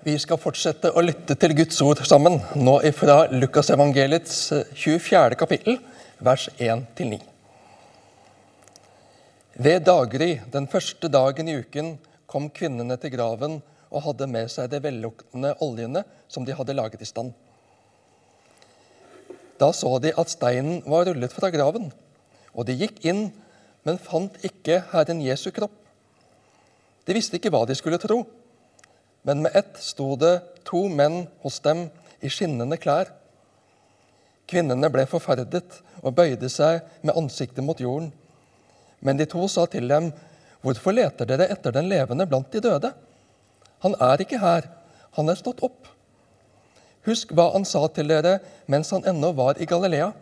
Vi skal fortsette å lytte til Guds ord sammen, nå ifra Lukasevangeliets 24. kapittel, vers 1-9. Ved daggry den første dagen i uken kom kvinnene til graven og hadde med seg de velluktende oljene som de hadde laget i stand. Da så de at steinen var rullet fra graven, og de gikk inn, men fant ikke Herren Jesu kropp. De visste ikke hva de skulle tro. Men med ett sto det to menn hos dem i skinnende klær. Kvinnene ble forferdet og bøyde seg med ansiktet mot jorden. Men de to sa til dem, 'Hvorfor leter dere etter den levende blant de døde?' 'Han er ikke her, han er stått opp.' Husk hva han sa til dere mens han ennå var i Galilea.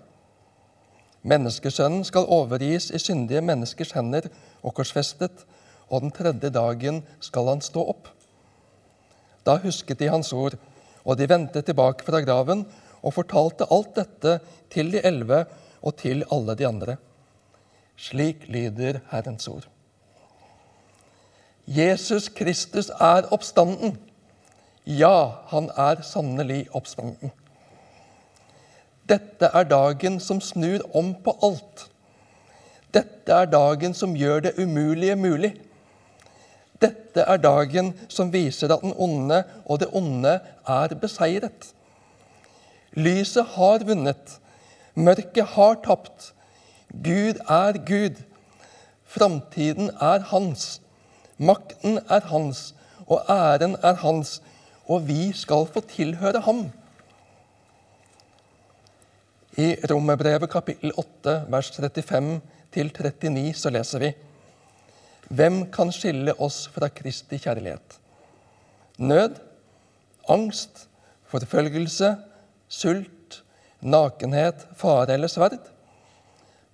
Menneskesønnen skal overgis i syndige menneskers hender og korsfestet, og den tredje dagen skal han stå opp. Da husket de hans ord, og de vendte tilbake fra graven og fortalte alt dette til de elleve og til alle de andre. Slik lyder Herrens ord. Jesus Kristus er oppstanden. Ja, han er sannelig oppstanden. Dette er dagen som snur om på alt. Dette er dagen som gjør det umulige mulig. Dette er dagen som viser at den onde og det onde er beseiret. Lyset har vunnet. Mørket har tapt. Gud er Gud. Framtiden er hans. Makten er hans, og æren er hans, og vi skal få tilhøre ham. I Romerbrevet kapittel 8, vers 35 39 så leser vi hvem kan skille oss fra Kristi kjærlighet? Nød, angst, forfølgelse, sult, nakenhet, fare eller sverd?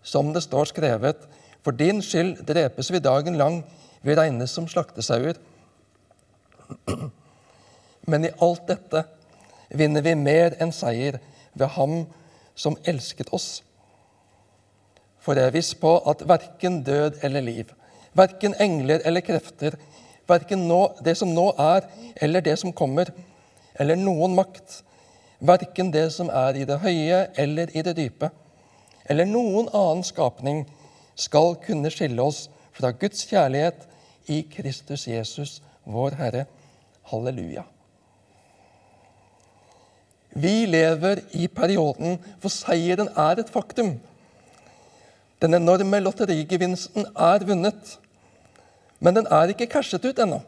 Som det står skrevet, for din skyld drepes vi dagen lang, vi regnes som slaktesauer. Men i alt dette vinner vi mer enn seier ved Ham som elsket oss. For jeg er viss på at verken død eller liv, Verken engler eller krefter, verken det som nå er, eller det som kommer, eller noen makt, verken det som er i det høye eller i det dype, eller noen annen skapning, skal kunne skille oss fra Guds kjærlighet i Kristus Jesus, vår Herre. Halleluja. Vi lever i perioden hvor seieren er et faktum. Den enorme lotterigevinsten er vunnet. Men den er ikke cashet ut ennå.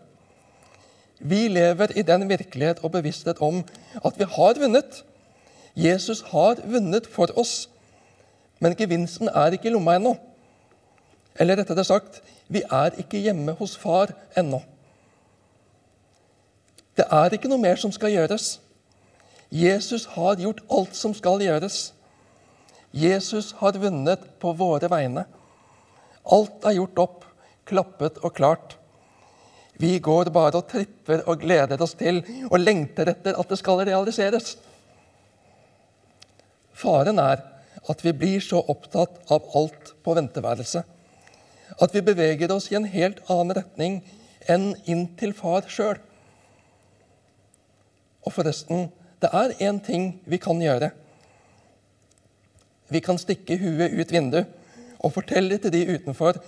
Vi lever i den virkelighet og bevissthet om at vi har vunnet. Jesus har vunnet for oss, men gevinsten er ikke i lomma ennå. Eller rettere sagt, vi er ikke hjemme hos far ennå. Det er ikke noe mer som skal gjøres. Jesus har gjort alt som skal gjøres. Jesus har vunnet på våre vegne. Alt er gjort opp klappet og klart. Vi går bare og tripper og gleder oss til og lengter etter at det skal realiseres. Faren er at vi blir så opptatt av alt på venteværelset at vi beveger oss i en helt annen retning enn inn til far sjøl. Og forresten, det er én ting vi kan gjøre. Vi kan stikke huet ut vinduet og fortelle til de utenfor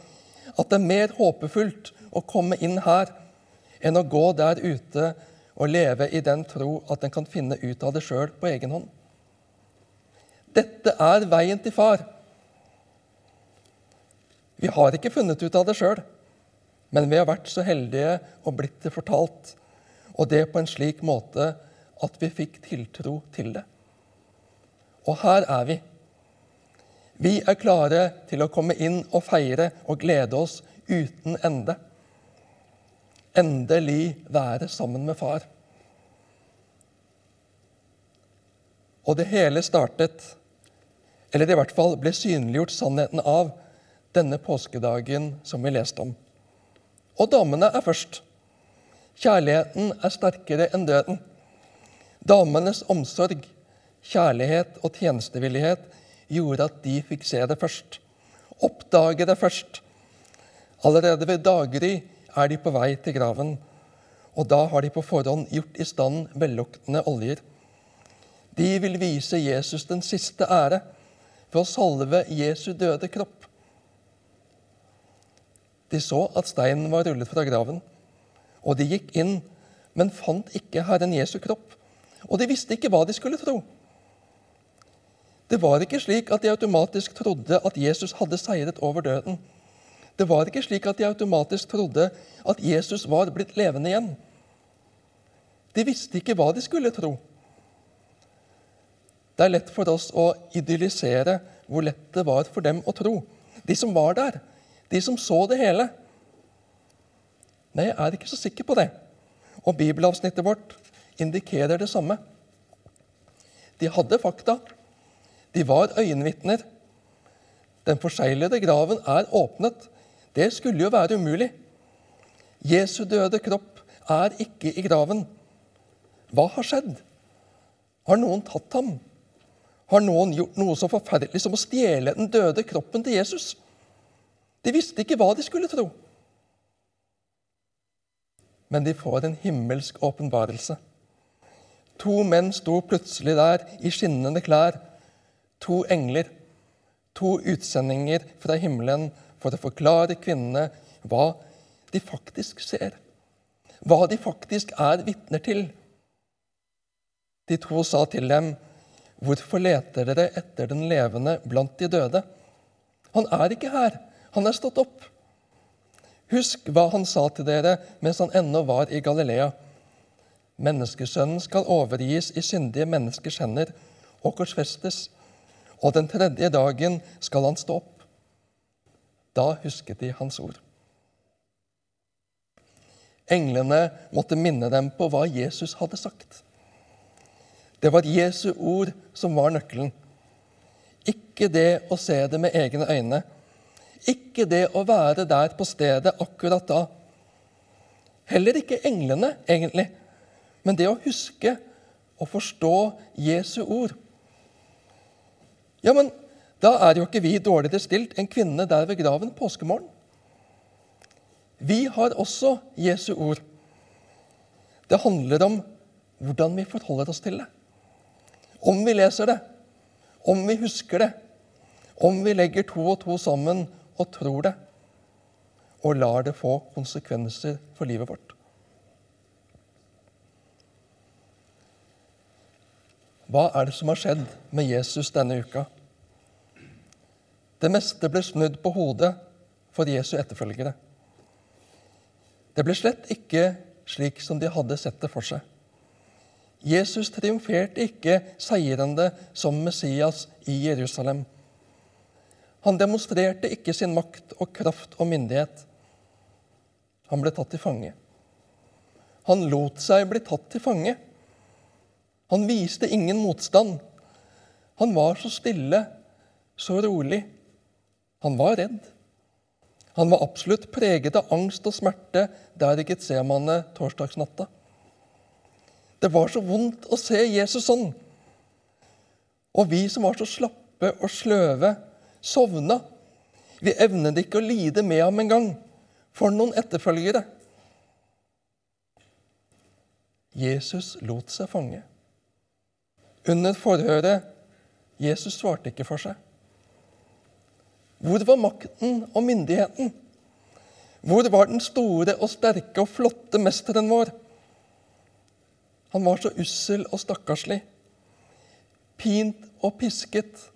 at det er mer håpefullt å komme inn her enn å gå der ute og leve i den tro at en kan finne ut av det sjøl på egen hånd. Dette er veien til far. Vi har ikke funnet ut av det sjøl, men vi har vært så heldige og blitt det fortalt, og det på en slik måte at vi fikk tiltro til det. Og her er vi. Vi er klare til å komme inn og feire og glede oss uten ende. Endelig være sammen med far. Og det hele startet, eller i hvert fall ble synliggjort sannheten av, denne påskedagen som vi leste om. Og damene er først. Kjærligheten er sterkere enn døden. Damenes omsorg, kjærlighet og tjenestevillighet gjorde at de fikk se det først. Oppdage det først. Allerede ved daggry er de på vei til graven. og da har de på forhånd gjort i stand velluktende oljer. De vil vise Jesus den siste ære for å salve Jesu døde kropp. De så at steinen var rullet fra graven, og de gikk inn, men fant ikke Herren Jesu kropp. Og de visste ikke hva de skulle tro. Det var ikke slik at de automatisk trodde at Jesus hadde seiret over døden. Det var ikke slik at de automatisk trodde at Jesus var blitt levende igjen. De visste ikke hva de skulle tro. Det er lett for oss å idyllisere hvor lett det var for dem å tro. De som var der, de som så det hele. Nei, jeg er ikke så sikker på det. Og bibelavsnittet vårt indikerer det samme. De hadde fakta. De var øyenvitner. Den forseglede graven er åpnet. Det skulle jo være umulig. Jesu døde kropp er ikke i graven. Hva har skjedd? Har noen tatt ham? Har noen gjort noe så forferdelig som å stjele den døde kroppen til Jesus? De visste ikke hva de skulle tro. Men de får en himmelsk åpenbarelse. To menn sto plutselig der i skinnende klær. To engler. To utsendinger fra himmelen for å forklare kvinnene hva de faktisk ser. Hva de faktisk er vitner til. De to sa til dem, 'Hvorfor leter dere etter den levende blant de døde?' Han er ikke her. Han er stått opp. Husk hva han sa til dere mens han ennå var i Galilea. Menneskesønnen skal overgis i syndige menneskers hender og korsfestes, og den tredje dagen skal han stå opp. Da husket de hans ord. Englene måtte minne dem på hva Jesus hadde sagt. Det var Jesu ord som var nøkkelen. Ikke det å se det med egne øyne, ikke det å være der på stedet akkurat da. Heller ikke englene, egentlig, men det å huske og forstå Jesu ord. Ja, men da er jo ikke vi dårligere stilt enn kvinnene der ved graven påskemorgen. Vi har også Jesu ord. Det handler om hvordan vi forholder oss til det. Om vi leser det, om vi husker det, om vi legger to og to sammen og tror det, og lar det få konsekvenser for livet vårt. Hva er det som har skjedd med Jesus denne uka? Det meste ble snudd på hodet for Jesu etterfølgere. Det ble slett ikke slik som de hadde sett det for seg. Jesus triumferte ikke seirende som Messias i Jerusalem. Han demonstrerte ikke sin makt og kraft og myndighet. Han ble tatt til fange. Han lot seg bli tatt til fange. Han viste ingen motstand. Han var så stille, så rolig. Han var redd. Han var absolutt preget av angst og smerte der i Getsemane torsdagsnatta. Det var så vondt å se Jesus sånn. Og vi som var så slappe og sløve, sovna. Vi evnet ikke å lide med ham engang. For noen etterfølgere. Jesus lot seg fange. Under forhøret Jesus svarte ikke for seg. Hvor var makten og myndigheten? Hvor var den store og sterke og flotte mesteren vår? Han var så ussel og stakkarslig. Pint og pisket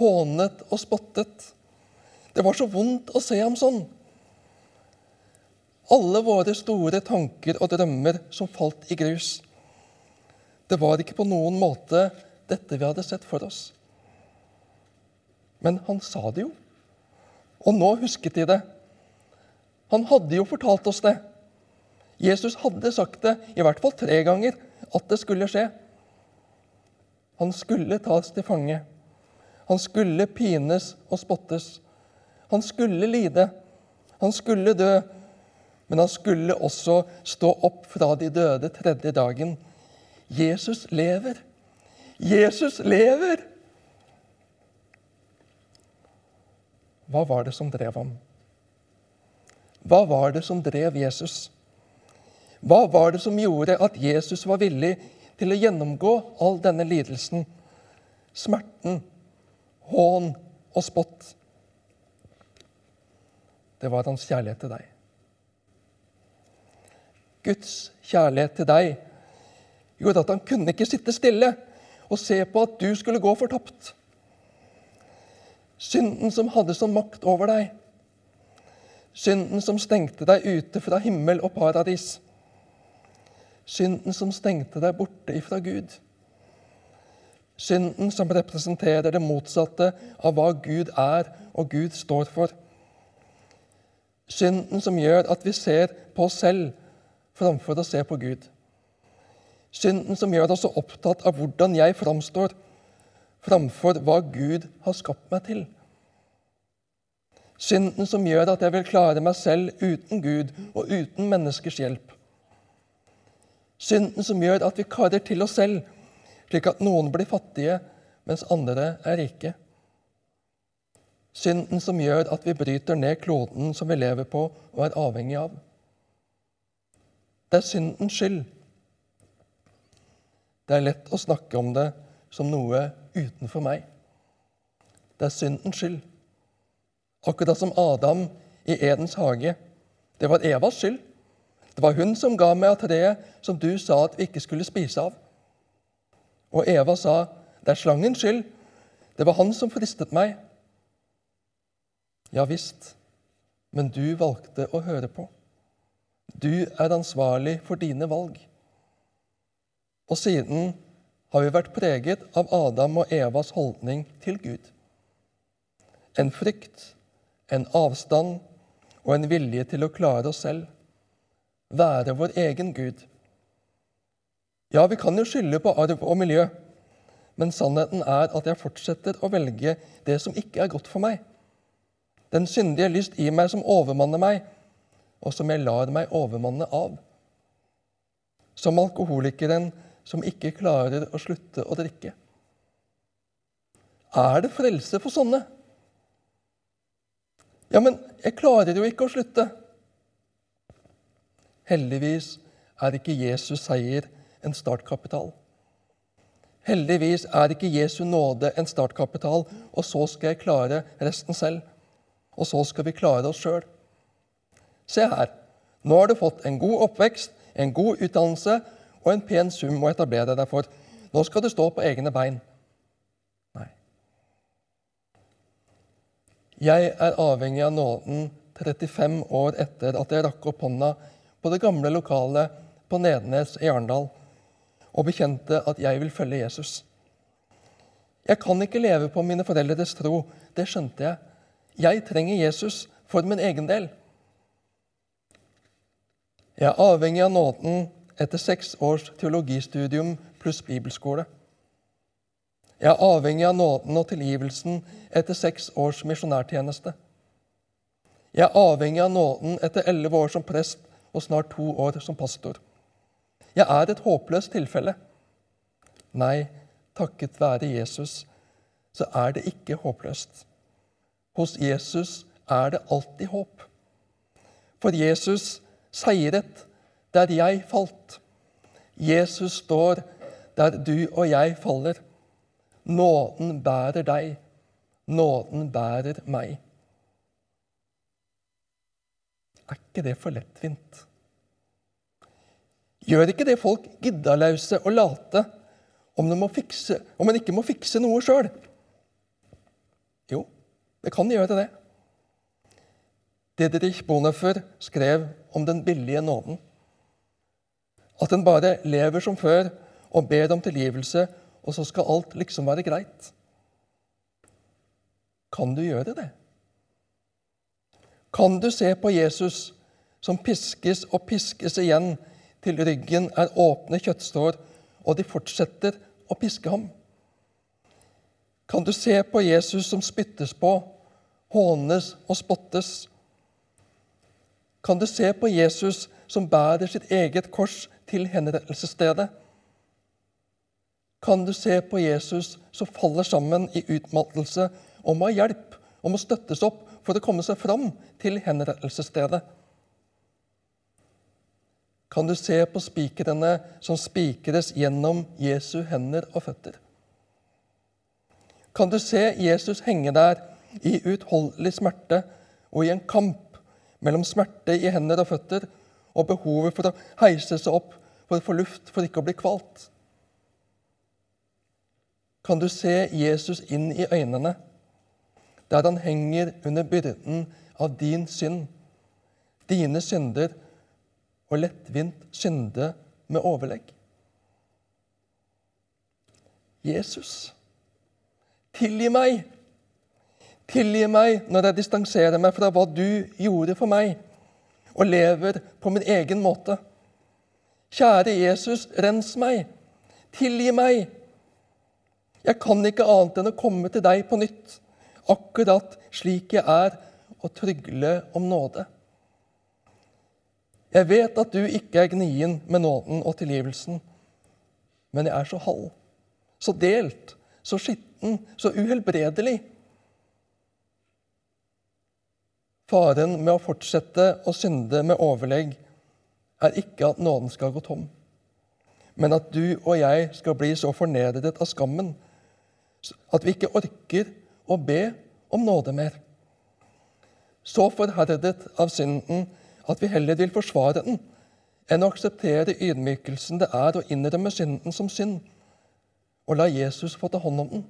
hånet og spottet. Det var så vondt å se ham sånn. Alle våre store tanker og drømmer som falt i grus. Det var ikke på noen måte dette vi hadde sett for oss. Men han sa det jo. Og nå husket de det. Han hadde jo fortalt oss det. Jesus hadde sagt det, i hvert fall tre ganger, at det skulle skje. Han skulle tas til fange. Han skulle pines og spottes. Han skulle lide. Han skulle dø. Men han skulle også stå opp fra de døde tredje dagen. Jesus lever. Jesus lever! Hva var det som drev ham? Hva var det som drev Jesus? Hva var det som gjorde at Jesus var villig til å gjennomgå all denne lidelsen, smerten, hån og spott? Det var hans kjærlighet til deg. Guds kjærlighet til deg gjorde at han kunne ikke sitte stille og se på at du skulle gå fortapt. Synden som hadde sånn makt over deg. Synden som stengte deg ute fra himmel og paradis. Synden som stengte deg borte ifra Gud. Synden som representerer det motsatte av hva Gud er og Gud står for. Synden som gjør at vi ser på oss selv framfor å se på Gud. Synden som gjør oss så opptatt av hvordan jeg framstår, framfor hva Gud har skapt meg til. Synden som gjør at jeg vil klare meg selv uten Gud og uten menneskers hjelp. Synden som gjør at vi karer til oss selv, slik at noen blir fattige, mens andre er rike. Synden som gjør at vi bryter ned kloden som vi lever på og er avhengig av. Det er syndens skyld. Det er lett å snakke om det som noe utenfor meg. Det er syndens skyld. Akkurat som Adam i Edens hage. Det var Evas skyld. Det var hun som ga meg av treet som du sa at vi ikke skulle spise av. Og Eva sa, 'Det er slangens skyld. Det var han som fristet meg.' Ja visst, men du valgte å høre på. Du er ansvarlig for dine valg. Og siden har vi vært preget av Adam og Evas holdning til Gud. En frykt, en avstand og en vilje til å klare oss selv være vår egen Gud. Ja, vi kan jo skylde på arv og miljø, men sannheten er at jeg fortsetter å velge det som ikke er godt for meg. Den syndige lyst i meg som overmanner meg, og som jeg lar meg overmanne av. Som alkoholikeren som ikke klarer å slutte å drikke. Er det frelse for sånne? Ja, men jeg klarer jo ikke å slutte. Heldigvis er ikke Jesus seier en startkapital. Heldigvis er ikke Jesu nåde en startkapital, og så skal jeg klare resten selv. Og så skal vi klare oss sjøl. Se her. Nå har du fått en god oppvekst, en god utdannelse og en pen sum å etablere deg for. Nå skal du stå på egne bein. Nei. Jeg er avhengig av nåden 35 år etter at jeg rakk opp hånda på det gamle lokalet på Nednes i Arendal og bekjente at jeg vil følge Jesus. Jeg kan ikke leve på mine foreldres tro. Det skjønte jeg. Jeg trenger Jesus for min egen del. Jeg er avhengig av nåden etter seks års teologistudium pluss bibelskole. Jeg er avhengig av nåden og tilgivelsen etter seks års misjonærtjeneste. Jeg er avhengig av nåden etter elleve år som prest og snart to år som pastor. Jeg er et håpløst tilfelle. Nei, takket være Jesus, så er det ikke håpløst. Hos Jesus er det alltid håp. For Jesus seiret der jeg falt. Jesus står der du og jeg faller. Nåden bærer deg. Nåden bærer meg. Er ikke det for lettvint? Gjør ikke det folk giddalause og late om, fikse, om en ikke må fikse noe sjøl? Jo, det kan gjøre det. Didrich Bonhoeffer skrev om den billige nåden. At en bare lever som før og ber om tilgivelse, og så skal alt liksom være greit. Kan du gjøre det? Kan du se på Jesus som piskes og piskes igjen til ryggen er åpne kjøttstår, og de fortsetter å piske ham? Kan du se på Jesus som spyttes på, hånes og spottes? Kan du se på Jesus som bærer sitt eget kors til henrettelsesstedet? Kan du se på Jesus som faller sammen i utmattelse og må ha hjelp, og må støttes opp for å komme seg fram til henrettelsesstedet? kan du se på spikrene som spikres gjennom Jesu hender og føtter. Kan du se Jesus henge der i utholdelig smerte og i en kamp mellom smerte i hender og føtter og behovet for å heise seg opp for å få luft for ikke å bli kvalt? Kan du se Jesus inn i øynene, der han henger under byrden av din synd, dine synder, og lettvint synde med overlegg? Jesus, tilgi meg! Tilgi meg når jeg distanserer meg fra hva du gjorde for meg, og lever på min egen måte. Kjære Jesus, rens meg. Tilgi meg. Jeg kan ikke annet enn å komme til deg på nytt, akkurat slik jeg er, og trygle om nåde. Jeg vet at du ikke er gnien med nåden og tilgivelsen, men jeg er så halv, så delt, så skitten, så uhelbredelig. Faren med å fortsette å synde med overlegg er ikke at nåden skal gå tom, men at du og jeg skal bli så fornedret av skammen at vi ikke orker å be om nåde mer. Så forherdet av synden at vi heller vil forsvare den enn å akseptere ydmykelsen det er å innrømme synden som synd, og la Jesus få ta hånd om den.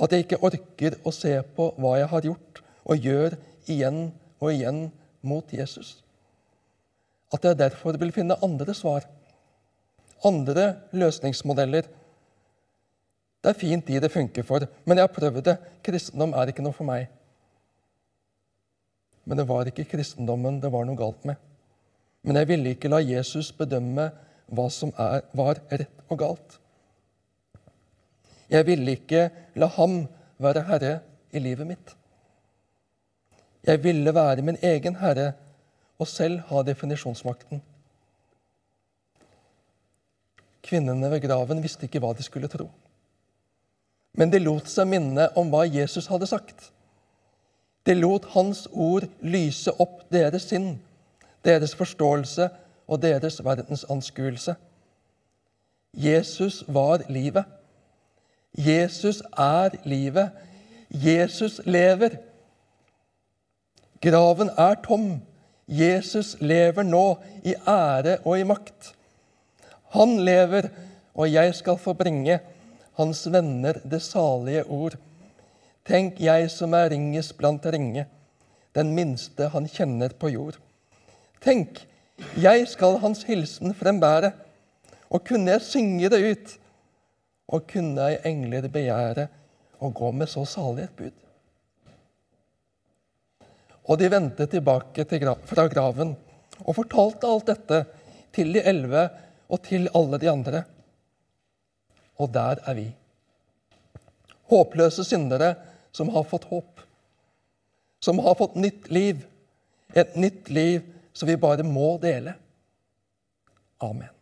At jeg ikke orker å se på hva jeg har gjort og gjør igjen og igjen mot Jesus. At jeg derfor vil finne andre svar, andre løsningsmodeller. Det er fint de det funker for, men jeg har prøvd det. Kristendom er ikke noe for meg. Men det var ikke kristendommen det var noe galt med. Men jeg ville ikke la Jesus bedømme hva som er, var rett og galt. Jeg ville ikke la ham være herre i livet mitt. Jeg ville være min egen herre og selv ha definisjonsmakten. Kvinnene ved graven visste ikke hva de skulle tro. Men de lot seg minne om hva Jesus hadde sagt. De lot hans ord lyse opp deres sinn, deres forståelse og deres verdensanskuelse. Jesus var livet. Jesus er livet. Jesus lever. Graven er tom. Jesus lever nå i ære og i makt. Han lever, og jeg skal få bringe hans venner det salige ord. Tenk jeg som er ringest blant ringe, den minste han kjenner på jord. Tenk, jeg skal hans hilsen frembære, og kunne jeg synge det ut, og kunne ei engler begjære å gå med så salig et bud. Og de vendte tilbake til gra fra graven og fortalte alt dette til de elleve og til alle de andre. Og der er vi. Håpløse syndere som har fått håp. Som har fått nytt liv. Et nytt liv som vi bare må dele. Amen.